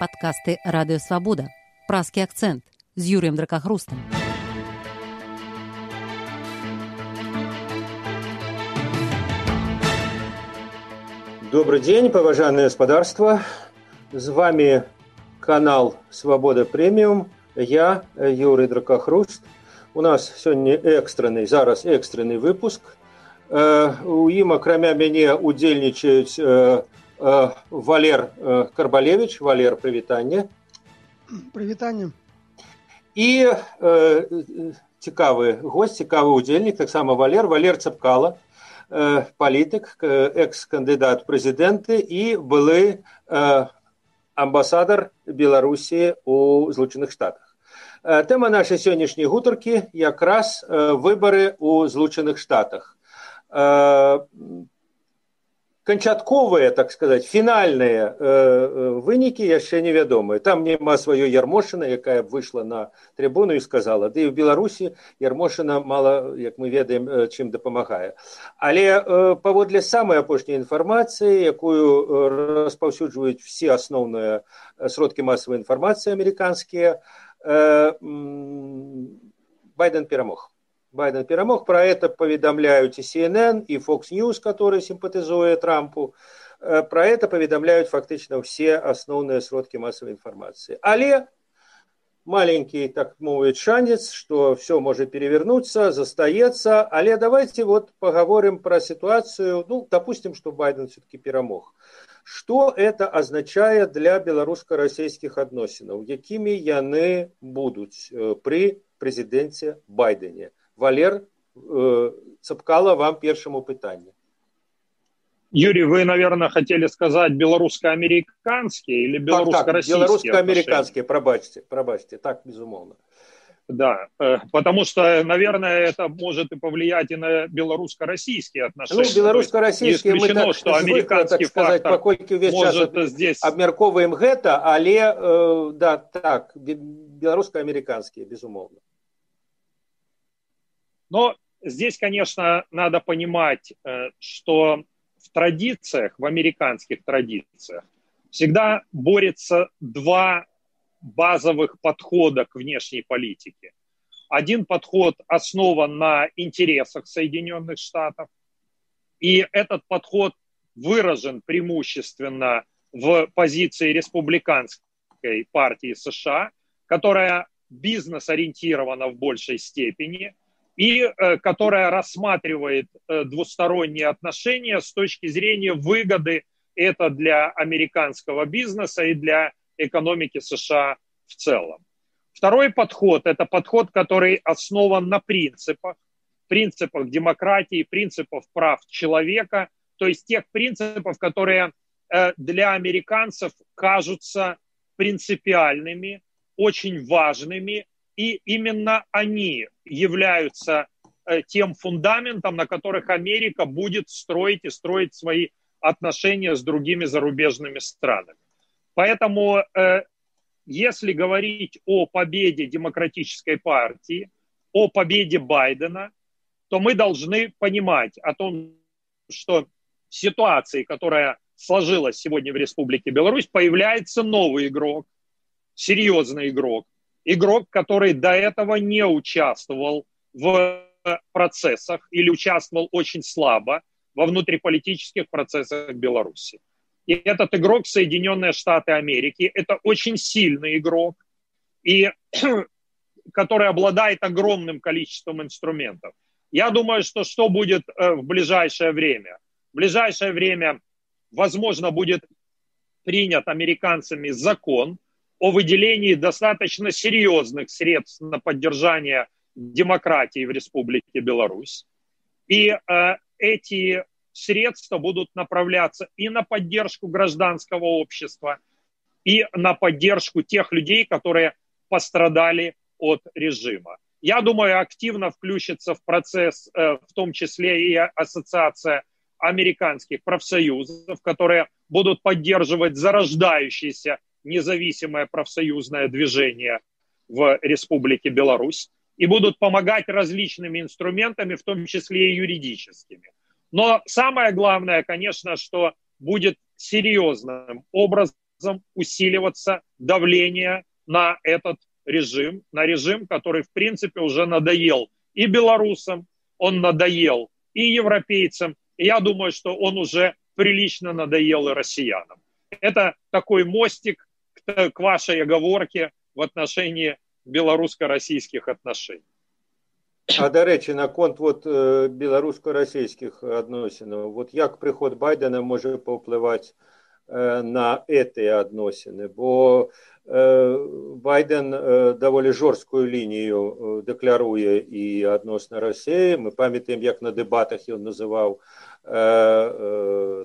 Падкасты радыёвабода. Праскі акцэнт з Юрыем дракахрустам. Добрый день, поважанное господарство. С вами канал «Свобода премиум». Я, Юрий Дракохруст. У нас сегодня экстренный, зараз экстренный выпуск. У ім, акрамя мяне, удзельнічаюць Валер Карбалевич. Валер, прывітанне. Прывітанне. І цікавы гость, цікавы удзельнік, таксама Валер, Валер Цапкала, палітык, экс-кандыдат прэзідэнты і былы амбасадар Беларусі ў Злучаных Штатах. Тэма нашай сённяшняй гутаркі якраз выбары ў Злучаных Штатах. канчатковыя так сказаць фінальныя вынікі яшчэ невядомыя там няма сваёй ярмошына якая выйшла на трыбуну і сказала ды да і ў беларусі ярмошына мала як мы ведаем чым дапамагае але паводле самай апошняй інфармацыі якую распаўсюджваюць все асноўныя сродкі масавай інфармацыі амерыканскія байден перамог Байден перамог. Про это поведомляют и CNN, и Fox News, который симпатизует Трампу. Про это поведомляют фактично все основные сродки массовой информации. Але маленький, так мовить, шанец, что все может перевернуться, застается. Але давайте вот поговорим про ситуацию, ну, допустим, что Байден все-таки перемог. Что это означает для белорусско-российских отношений? Какими яны будут при президенте Байдене? Валер э, Цапкала, вам первому питанию. Юрий, вы, наверное, хотели сказать белорусско-американские или белорусско-российские Белорусско-американские, пробачьте, пробачьте, так, безумовно. Да, э, потому что, наверное, это может и повлиять и на белорусско-российские отношения. Ну, белорусско-российские мы так, что американский так сказать, покольки весь может час здесь... обмерковываем гэта, але, э, да, так, белорусско-американские, безумовно. Но здесь, конечно, надо понимать, э, что в традициях, в американских традициях, всегда борется два базовых подхода к внешней политике. Один подход основан на интересах Соединенных Штатов, и этот подход выражен преимущественно в позиции республиканской партии США, которая бизнес-ориентирована в большей степени – и э, которая рассматривает э, двусторонние отношения с точки зрения выгоды это для американского бизнеса и для экономики США в целом. Второй подход – это подход, который основан на принципах, принципах демократии, принципах прав человека, то есть тех принципов, которые э, для американцев кажутся принципиальными, очень важными и именно они являются э, тем фундаментом, на которых Америка будет строить и строить свои отношения с другими зарубежными странами. Поэтому, э, если говорить о победе демократической партии, о победе Байдена, то мы должны понимать о том, что в ситуации, которая сложилась сегодня в Республике Беларусь, появляется новый игрок, серьезный игрок, игрок, который до этого не участвовал в процессах или участвовал очень слабо во внутриполитических процессах Беларуси. И этот игрок Соединенные Штаты Америки, это очень сильный игрок, и, который обладает огромным количеством инструментов. Я думаю, что что будет э, в ближайшее время? В ближайшее время, возможно, будет принят американцами закон, о выделении достаточно серьезных средств на поддержание демократии в Республике Беларусь. И э, эти средства будут направляться и на поддержку гражданского общества, и на поддержку тех людей, которые пострадали от режима. Я думаю, активно включится в процесс, э, в том числе и ассоциация американских профсоюзов, которые будут поддерживать зарождающийся независимое профсоюзное движение в Республике Беларусь и будут помогать различными инструментами, в том числе и Но самое главное, конечно, что будет серьезным образом усиливаться давление на этот режим, на режим, который, в принципе, уже надоел и белорусам, он надоел и европейцам, и я думаю, что он уже прилично надоел и россиянам. Это такой мостик к, к вашей оговорке в отношении белорусско-российских отношений. А до речі, наконт от, белорусско-российских отношений, вот як приход Байдена може повпливати на эти адносіны бо Байден даволі жорсткую лінію дэкляруе і адносна рассеі мы памятаем як на дэбатах ён называў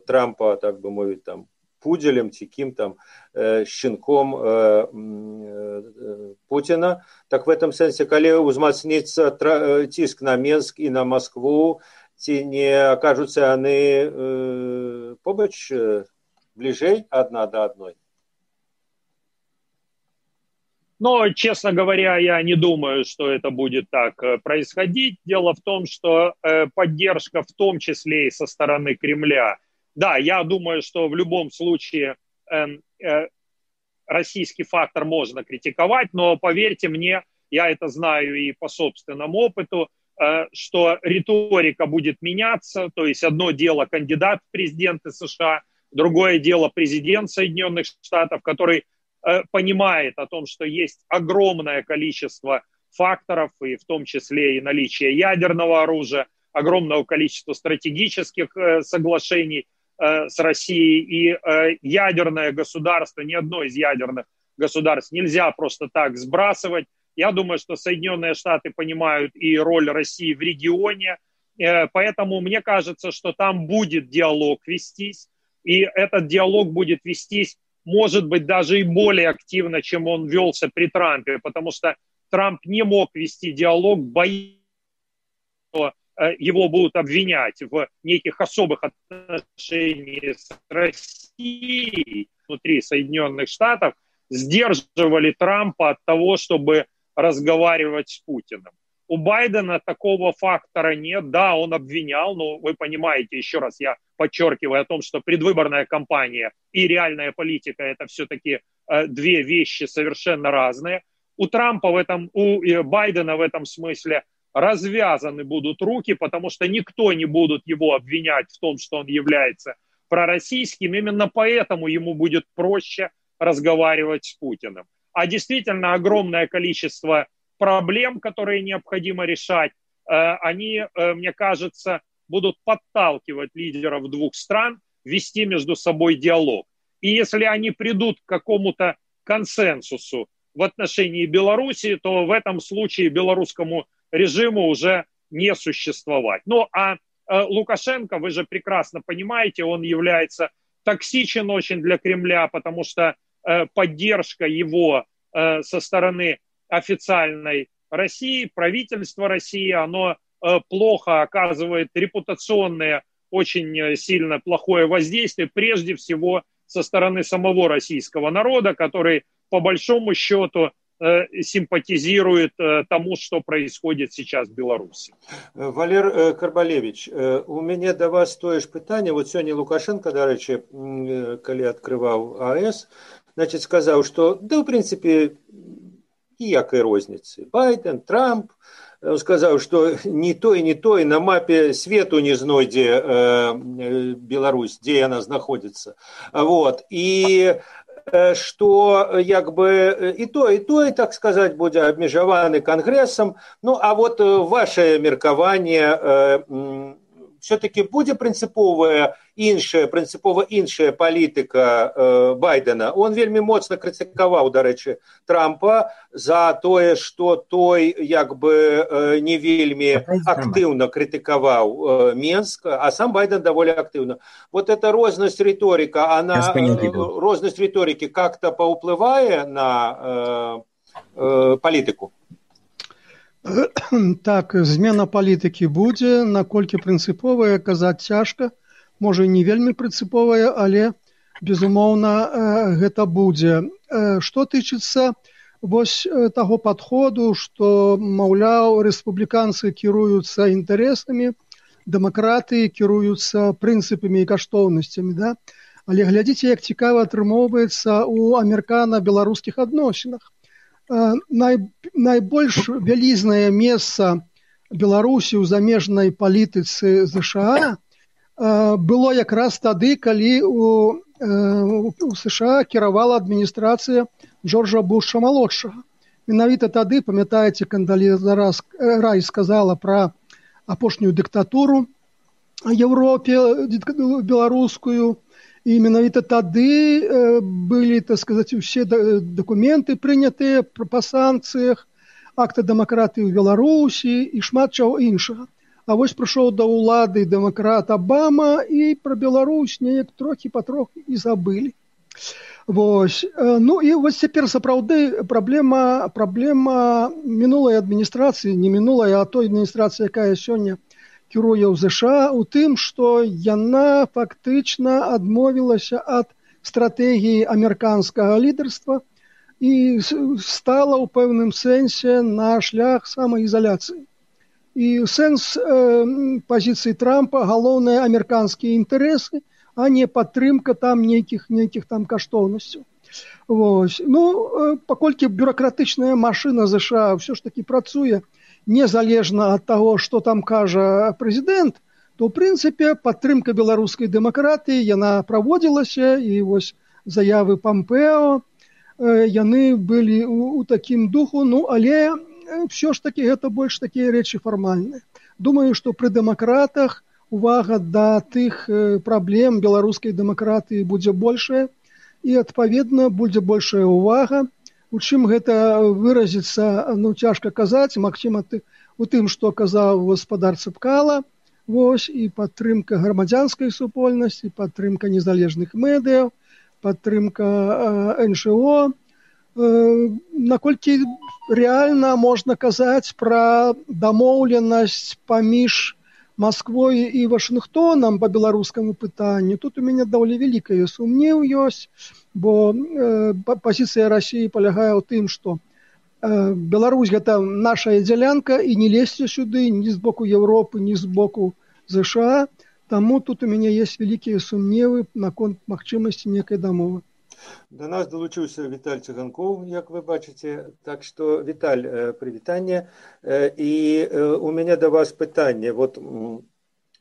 Трампа так бы мовіць там пудзелем ці кім там щенком Путина так в этом сэнсе калі узмацніцца ціск на Менск і на Москву ці не окажутся яны побач ближей одна до одной? Но, честно говоря, я не думаю, что это будет так э, происходить. Дело в том, что э, поддержка в том числе и со стороны Кремля, да, я думаю, что в любом случае эм, э, российский фактор можно критиковать, но поверьте мне, я это знаю и по собственному опыту, что риторика будет меняться, то есть одно дело кандидат в президенты США, Другое дело президент Соединенных Штатов, который э, понимает о том, что есть огромное количество факторов, и в том числе и наличие ядерного оружия, огромного количества стратегических э, соглашений э, с Россией, и э, ядерное государство, ни одно из ядерных государств нельзя просто так сбрасывать. Я думаю, что Соединенные Штаты понимают и роль России в регионе, э, поэтому мне кажется, что там будет диалог вестись. И этот диалог будет вестись, может быть, даже и более активно, чем он велся при Трампе, потому что Трамп не мог вести диалог, э, его будут обвинять в неких особых отношениях с Россией внутри Соединенных Штатов, сдерживали Трампа от того, чтобы разговаривать с Путиным. У Байдена такого фактора нет. Да, он обвинял, но вы понимаете, еще раз я подчеркиваю о том, что предвыборная кампания и реальная политика это все-таки э, две вещи совершенно разные. У Трампа в этом, у Байдена в этом смысле развязаны будут руки, потому что никто не будет его обвинять в том, что он является пророссийским. Именно поэтому ему будет проще разговаривать с Путиным. А действительно огромное количество проблем, которые необходимо решать, э, они, э, мне кажется, будут подталкивать лидеров двух стран вести между собой диалог. И если они придут к какому-то консенсусу в отношении Беларуси, то в этом случае белорусскому режиму уже не существовать. Ну а э, Лукашенко, вы же прекрасно понимаете, он является токсичен очень для Кремля, потому что поддержка его со стороны официальной России, правительство России, оно э, плохо оказывает репутационное, очень э, сильно плохое воздействие, прежде всего со стороны самого российского народа, который по большому счету э, симпатизирует тому, что происходит сейчас в Беларуси. Валер Карбалевич, у меня до вас тое ж пытанне вот сегодня Лукашенко дарэчы калі открывал АЭС значит сказал, что да в принципе ніякай розніцы байден трамп он сказаў что не той не той на мапе свету не знойдзе э, Беларусь дзе яна знаходзіцца вот і что як бы і то і той так сказать будзе абмежаваны кангрэсам ну а вот ваше меркаванне э, все-таки будзе прынцыповая іншая прынцыпова іншая палітыка э, байдена он вельмі моцна крытыкаваў дарэчы трампа за тое что той як бы э, не вельмі актыўна крытыкаваў э, менск а сам байден даволі актыўна вот эта рознасць рыторика она э, рознасць рыторики как-то паўплывае на э, э, палітыку так змена палітыкі будзе наколькі прынцыповая казаць цяжка можа не вельмі прынцыповая але безумоўна э, гэта будзе. Э, што тычыцца вось э, таго падходу што маўляў рэспубліканцы кіруюцца інтарэсамі дэмакраты кіруюцца прынцыпамі і каштоўнасцямі да? Але глядзіце як цікава атрымоўваецца у амерыкана-беларускіх адносінах най, найбольш вялізнае месца беларусі ў замежнай палітыцы ЗША было якраз тады калі у, у сша кіравала адміністрацыя джорджа буша малодшага менавіта тады памятаеце кандалі зараз рай сказала пра апошнюю дыктатуру Европе беларускую і менавіта тады былі так сказаць усе дакументы прынятыя па санкцыях акта дэмакратыі ў беларусі і шмат чаго іншага А вось прыйшоў да ўлады дэмакрат абама і пра Беларусь неяк трохі патроху і забылі Вось ну і вось цяпер сапраўды праблема праблема мінулай адміністрацыі не мінулая а той адміністрацыя якая сёння кіруе ў ЗША у тым што яна фактычна адмовілася ад стратэгіі амерыканскага лідарства і стала ў пэўным сэнсе на шлях самаізаляцыі. І сэнс э, пазіцыі трампа галоўныя амерыканскія інтарэсы, а не падтрымка там нейкіх нейкіх там каштоўнасцяў. Вось. Ну э, паколькі бюракратычная машына ЗША ўсё ж такі працуе незалежна ад таго, што там кажа прэзідэнт, то ў прынцыпе падтрымка беларускай дэмакратыі яна праводзілася і вось заявы пампео яны былі у, у такім духу ну але все ж таки гэта больш такія рэчы фармальныя думаю что пры дэмакратах увага да тых праблем беларускай дэмакратыі будзе большая і адпаведна будзе большая увага у чым гэта выразіцца ну цяжка казаць Мачыма ты у тым што казаў гаспадар цыпкала Вось і падтрымка грамадзянскай супольнасці падтрымка незалежных медыяў падтрымка ншо наколькі рэальна можна казаць пра дамоўленасць паміж Масквой і Вашынгтонам па беларускаму пытанню тут у мяне даволі вялікае сумнеў ёсць бо пазіцыя рассіі палягае ў тым што Беларусь гэта наша дзялянка і не лезьце сюды ні з боку Еўропы ні з боку ЗША Таму тут у мяне есть вялікія сумневы наконт магчымасці некай дамовы. Да нас далучыўся Віталь цыганкоў, як вы бачыце, так што Віталь прывітанне і у мяне да вас пытанне вот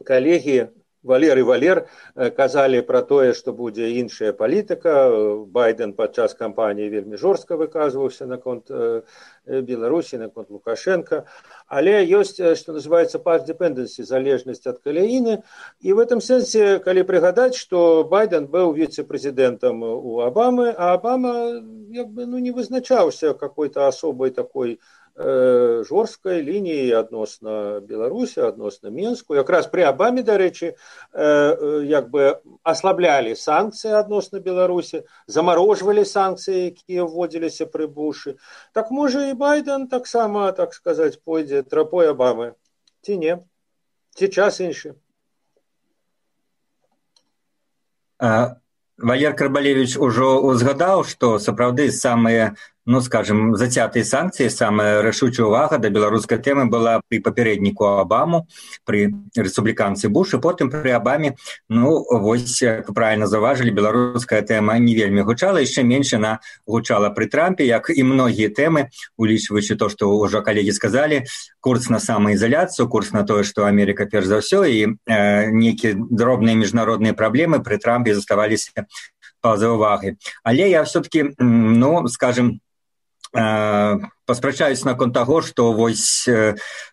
калегі Валер і Валер казалі пра тое, што будзе іншая палітыка. Байден падчас кампаніі вельмі жорстка выказваўся наконт Беларусі, наконт Лукашенко. Але ёсць, што называецца пас депенденсі залежнасць ад каляіны. І в этом сэнсе, калі прыгадаць, што Байден быў віцэ-прэзідэнтам у Абамы, а Абама як бы, ну, не вызначаўся какой-то асобай такой жорсткай лініі адносна беларусі адносна менску якраз пры абаме дарэчы як бы аслаблялі санкцыі адносна беларусі замарожвалі санкцыі якія вводзіліся пры бушы так можа і байден таксама так сказаць пойдзе трапой абамы ці не ці час іншы Валер Карбалевич ужо узгадаў, што сапраўды самыя ну скажем зацятыя санкцыі самая рашучая увага да беларускай тэмы была пры папярэдніку абаму пры рэспубліканцы бушы потым пры абаме ну вось правильно заважылі беларуская тэма не вельмі гучала яшчэ менш на гучала пры трампе як і многія тэмы улічваючы то што ўжо калегі сказалі курс на самаізаляцыю курс на тое што америка перш за ўсё і э, нейкія дробныя міжнародныя праблемы пры трампе заставаліся па-за увагай але я все таки ну скажем uh, паспрачаюсь наконт таго што вось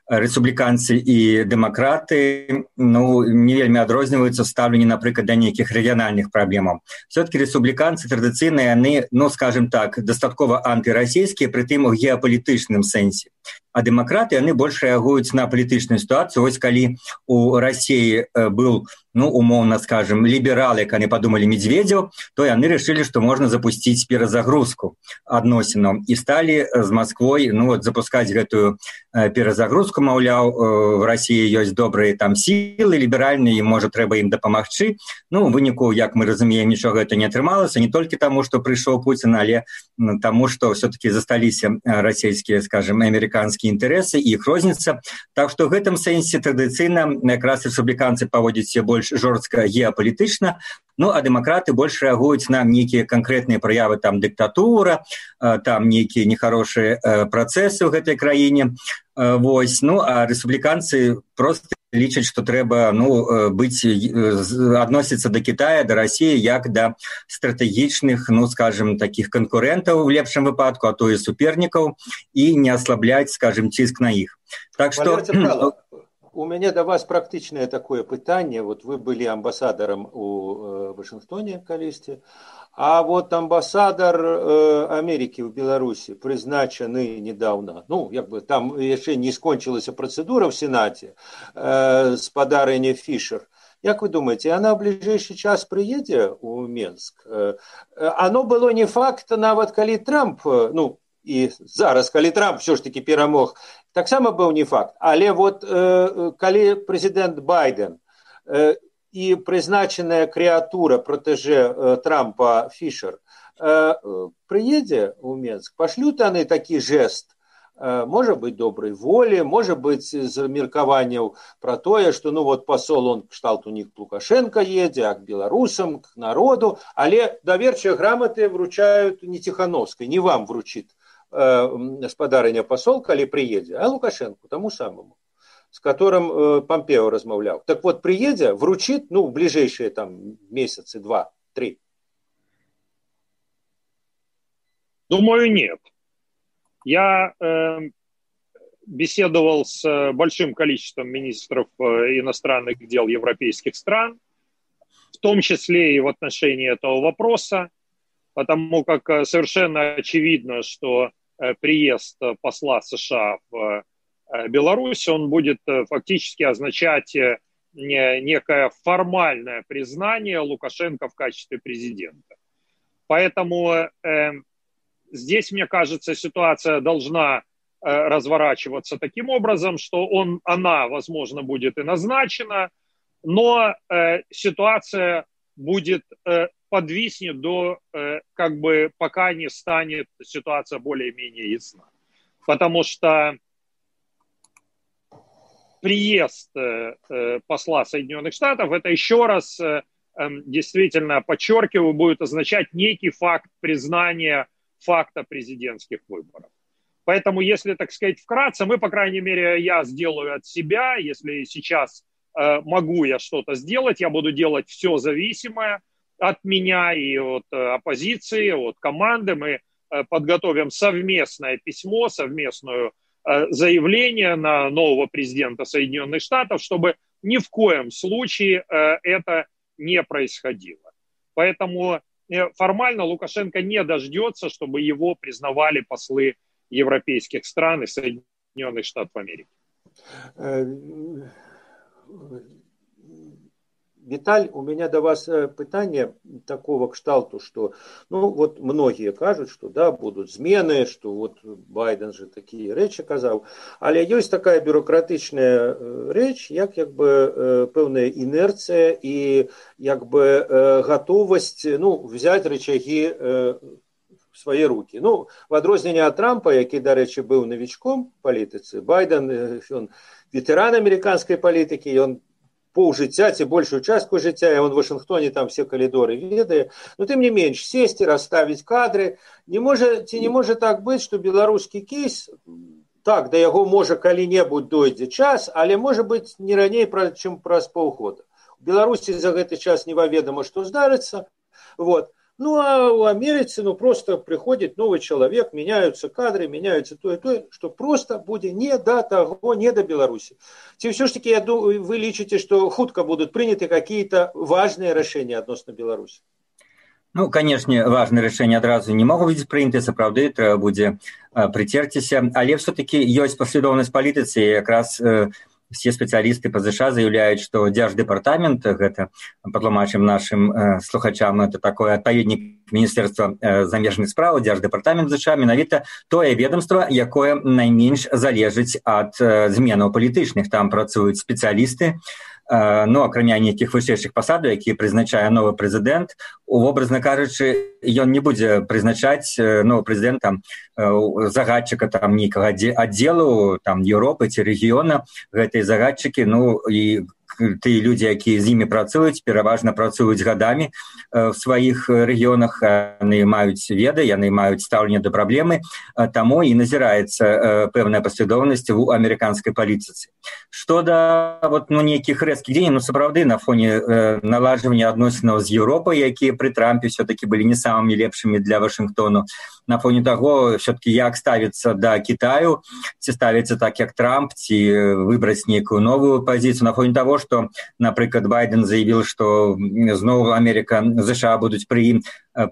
рэспубліканцы і дэмакраты ну не вельмі адрозніваюцца стаўленні напрыклад да нейкіх рэгіянальных праблемаў. Все таки рэспубліканцы традыцыйныя яны ну скажем так дастаткова антырасійскія прытым у геапалітычным сэнсе. А дэмакраты яны больш рэагуюць на палітычную сітуацыю. Вось калі у рассіі быў ну умоўна скажем лібералы яны падумалі медведзяў то яны решили што можна запусціць перазагрузку адносінаў і сталі з москвой ну вот запускаць гэтую перазагрузку маўляў в рассіі ёсць добрыя там сілы ліберальныя можа трэба ім дапамагчы ну выніку як мы разумеем нічога гэта не атрымалася не толькі таму што прыйшоў пуін але таму што все таки засталіся расійскія скажем амерыканскія інтарэсы іх розніца так што гэтым сэнсе традыцыйна якраз рэспубліканцы паводзіць все больш больш жорстка геапалітычна ну а дэмакраты больш рэагуюць на нейкія канкрэтныя праявы там дыктатура там нейкія нехарошыя працэсы ў гэтай краіне Вось ну а рэспубліканцы просто лічаць што трэба ну быць адносіцца да Китая да Росіі як да стратэгічных ну скажем таких канкурентаў в лепшым выпадку а то і супернікаў і не аслабляць скажем ціск на іх так что у мяне да вас практычнае такое пытанне вот вы былі амбасадарам у э, вашынгтоне калісьці а вот амбасадар э, Америки в Беларуси прызначаны недавно, ну як бы там яшчэ не скончылася працэдура в сенате э, спадарыня фішер Як вы думаете она в бліжэйшы час прыедзе у Менск э, оно было не факт нават калі Трамп ну і зараз калі Трамп все ж таки перамог таксама быў не факт але вот э, калі прэзідэнт байден э, і прызначаная крэатура пратэже э, трампа фішер э, прыедзе ў менск пашлют яны такі жест э, можа быть добрай волі можа быть з меркаванняў пра тое што ну вот пасол он кшталт у них лукашенко едзе а к беларусам к народу але даверчыя граматы вручают не ціхановскай не вам вручит спадарыня пасол калі прыедзе а лукашенко таму самому с которым э, Помпео размовлял. Так вот, приедя, вручит, ну, ближайшие там месяцы, два, три. Думаю, нет. Я э, беседовал с большим количеством министров э, иностранных дел европейских стран, в том числе и в отношении этого вопроса, потому как э, совершенно очевидно, что э, приезд посла США в Э, Беларусь, он будет э, фактически означать э, некое формальное признание Лукашенко в качестве президента. Поэтому э, здесь, мне кажется, ситуация должна э, разворачиваться таким образом, что он, она, возможно, будет и назначена, но э, ситуация будет э, подвиснет до, э, как бы, пока не станет ситуация более-менее ясна. Потому что приезд э, э, посла Соединенных Штатов, это еще раз э, эм, действительно, подчеркиваю, будет означать некий факт признания факта президентских выборов. Поэтому, если, так сказать, вкратце, мы, по крайней мере, я сделаю от себя, если сейчас могу я что-то сделать, я буду делать все зависимое от меня и от оппозиции, от команды. Мы подготовим совместное письмо, совместную Э, заявление на нового президента Соединенных Штатов, чтобы ни в коем случае э, это не происходило. Поэтому э, формально Лукашенко не дождется, чтобы его признавали послы европейских стран и Соединенных Штатов Америки. Виталь, у меня до вас э, пытание такого кшталту, что, ну, вот многие кажут, что, да, будут змены, что вот Байден же такие речи казал, але есть такая бюрократичная э, речь, як, как бы, э, певная инерция и, как бы, готовость, ну, взять рычаги в свои руки. Ну, в адрозненне от Трампа, який, до речі, був новичком політиці, Байден, он ветеран американской политики, и он паўжыцця ці большую частку жыцця он в Вашынгтоне там все калідоры ведае но тым не менш сесці расставіць кадры не можа ці не можа так быць что беларускі кейс так да яго можа калі-небудзь дойдзе час але можа быть не раней пра чым праз паўгода беларусі за гэты час неваведама што здарыцца вот Ну, а в Америке, ну, просто приходит новый человек, меняются кадры, меняются то и то, что просто будет не до того, не до Беларуси. Ці все ж таки, я думаю, вы лічите, что хутко будут приняты какие-то важные решения относно Беларуси? Ну, конечно, важные решения адразу не могут быть приняты, сапраўды, трэба будзе э, прыцерціся, але все-таки есть последовательность палітыцы, якраз э, все спецыялісты па ЗША заяўляюць што дзярждэпартамент гэта патлумачым нашим э, слухачам это такое адпаведнік міністэрства э, замежных справ дзярждэпартамент ЗША менавіта тое ведомство якое найменш залежыць ад э, зменаў палітычных. Там працуюць спецыялісты ну акрамя нейкіх вышэйшых пасадаў які прызначае новы прэзідэнт у вобразна кажучы ён не будзе прызначаць новы прэзідэнтам загадчыка там нейкага аддзелу там Еўропы ці рэгіёна. Гэтай загадчыкі ну і тыя людзі якія з імі працуюць пераважна працуюць гадамі в сваіх рэгіёнах яны маюць веды яны маюць стаўленне да праблемы таму і назіраецца пэўная паслядоўнасць у амерыканскай палітыцы што да вот ну нейкіх рэзкіх дзеянняў ну сапраўды на фоне налажвання адносінаў з еўропай якія пры трампе все таки былі не самымі лепшымі для вашингтону на фоне того все таки як ставіцца да китаю ці ставіцца так як трамп ці выбраць нейкую новую пазіцыю на фоне того что напрыклад байден заявіў что зноў америка ЗША будуць пры ім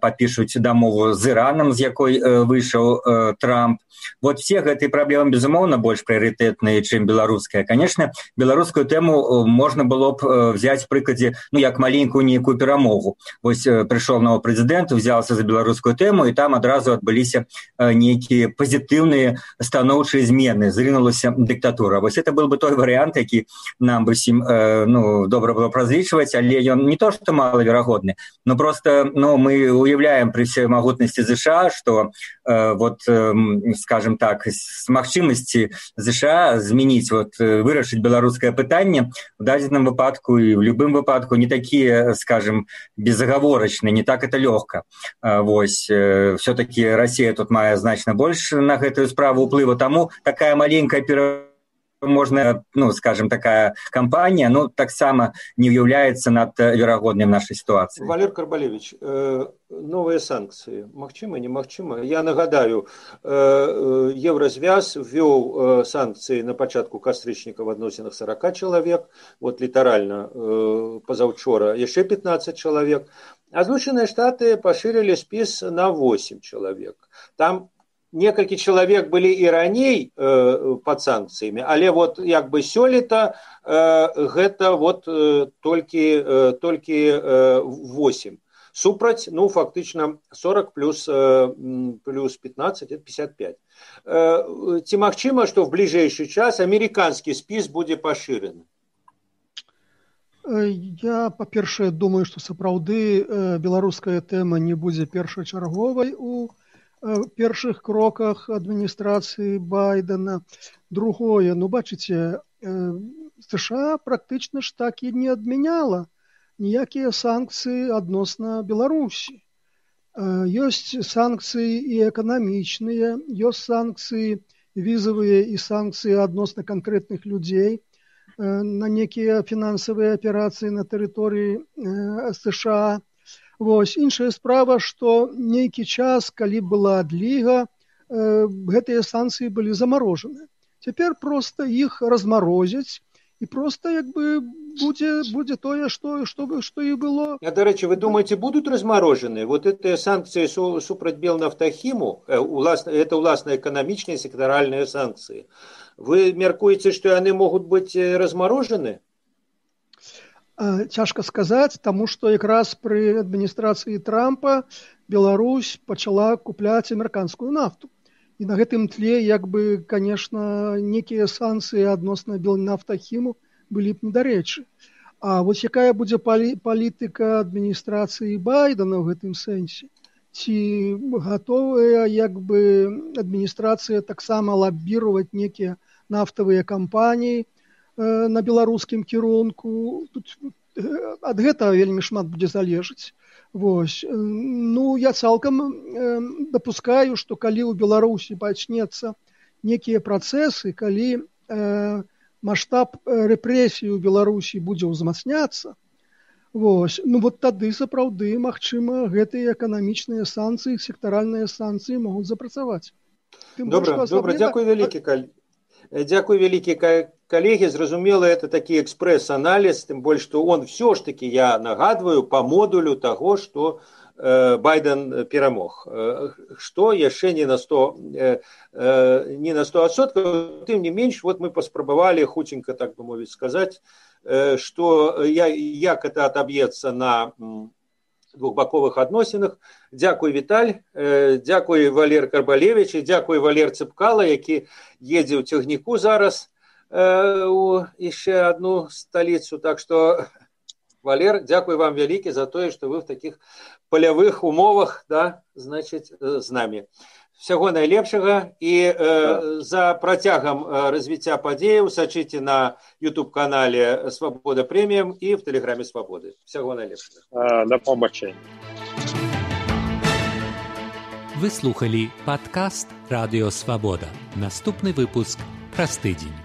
падпішуць дамову з іранам з якой выйшаў трамп. Вот все гэтыя праблемы безумоўна больш прыярытэтныя чым беларуская конечно беларускую тэму можна было б взять прыкладзе ну як маленькую нейкую перамогу вось прыйшоў новы прэзідэнт узялся за беларускую тэму і там адразу адбыліся нейкія пазітыўныя станоўчыя змены зрынулася дыктатура вось это был бы той варыянт які нам бы усім ну добра было празлічваць але ён не то что малаверагодны но просто ну мы уяўляем пры всей магутнасці ЗША что э, вот э, скажем так с магчымасці ЗША змяніць вот вырашыць беларускае пытанне в дадзеным выпадку і в любым выпадку не такія скажем безагаворачныя не так это лёгка вось э, Россия тут мае значна больш на гэтую справу ўплыва таму такая маленькая пера можна ну скажем такая кампанія ну таксама не ўяўляецца над верагодным нашай сітуацыі валер карбалевич э, новыя санкцыі. Магчыма немагчыма? Я нагадаю э, еўразвяз ввёў э, санкцыі на пачатку кастрычніка в адносінах сорока чалавек. Вот літаральна пазаўчора яшчэ пятнадцать чалавек а злучаныя штаты пашырылі спіс на восемь чалавек там некалькі чалавек былі і раней э, под санкцыямі але вот як бы сёлета э, гэта вот э, толькі э, толькі э, 8 супраць ну фактычна 40 плюс э, плюс 15 55 э, ці магчыма што в бліжэйшы час амерыканскі спіс будзе пашыраны я па-першае думаю што сапраўды э, беларуская тэма не будзе першачарговай у Э, першых кроках адміністрацыі байдена другое ну бачыце сша э, практычна ж так і не адмяняла ніякія санкцыі адносна беларусі. Ёсць э, санкцыі і эканамічныя ёсць санкцыі візавыя і санкцыі адносна канкрэтных людзей на некія фінансавыя аперацыі на тэрыторыі сша Вось іншая справа, што нейкі час, калі была адліга, э, гэтыя санкцыі былі замарожаны. Цяпер проста іх размарозяць і проста як бы будзе, будзе тое, што, што, што і было. А, дарэчы, вы думаеце, будуць размарожаны вот гэтыя санкцыі су, супраць белнафтахіму э, уласна, это ўласна эканамічныя сектаральныя санкцыі. Вы мяркуеце, што яны могуць быць э, размарожаны? цяжка сказаць таму што якраз пры адміністрацыі трампа Беларусь пачала купляць амерыканскую нафту І на гэтым тле як бы конечно некія санкцыі адносна белнафтахіму былі б недарэчы А вось якая будзе палі, палітыка адміністрацыі байдена ў гэтым сэнсе ці гатовыя як бы адміністрацыя таксама лаббіровать некія нафтавыя кампаніі Э, на беларускім кірунку тут ад э, гэтага вельмі шмат будзе залежыць Вось. Э, ну я цалкам дапускаю што калі ў беларусі пачнецца некія працэсы калі маштаб рэпрэсіі ў беларусі будзе ўзмацняцца Вось ну вот тады сапраўды магчыма гэтыя эканамічныя санкцыі сектаральныя санкцыі могуць запрацаваць. Добра добра. дзякуй вялікі калі Дзякуй вялікі калегі зразумела это такі экспрэс-аналіз тым больш што он все ж таки я нагадваю по модулю таго што э, байден перамог што яшчэ не на 100 э, э, не на 100соткаў тым не менш вот мы паспрабавалі хуценька так бы мовіць сказаць што я як это отоб'ецца на двухбаковых адносінах дзякуй віталь э, дзякуй валер карбалевич і дзякуй валер цыпкала які едзе ў цягніку зараз э, у яшчэ одну сталіцу так что валер дзякуй вам вялікі за тое что вы в таких палявых умовах да значит з нами Всяго найлепшага і э, за працягам э, развіцця падзеяў сачыце на YouTube канале свабода прэміям і в тэлеграме свабоды всяго найлепшага э, да побачэння вы слухали падкаст радыё свабода наступны выпуск праз тыдзень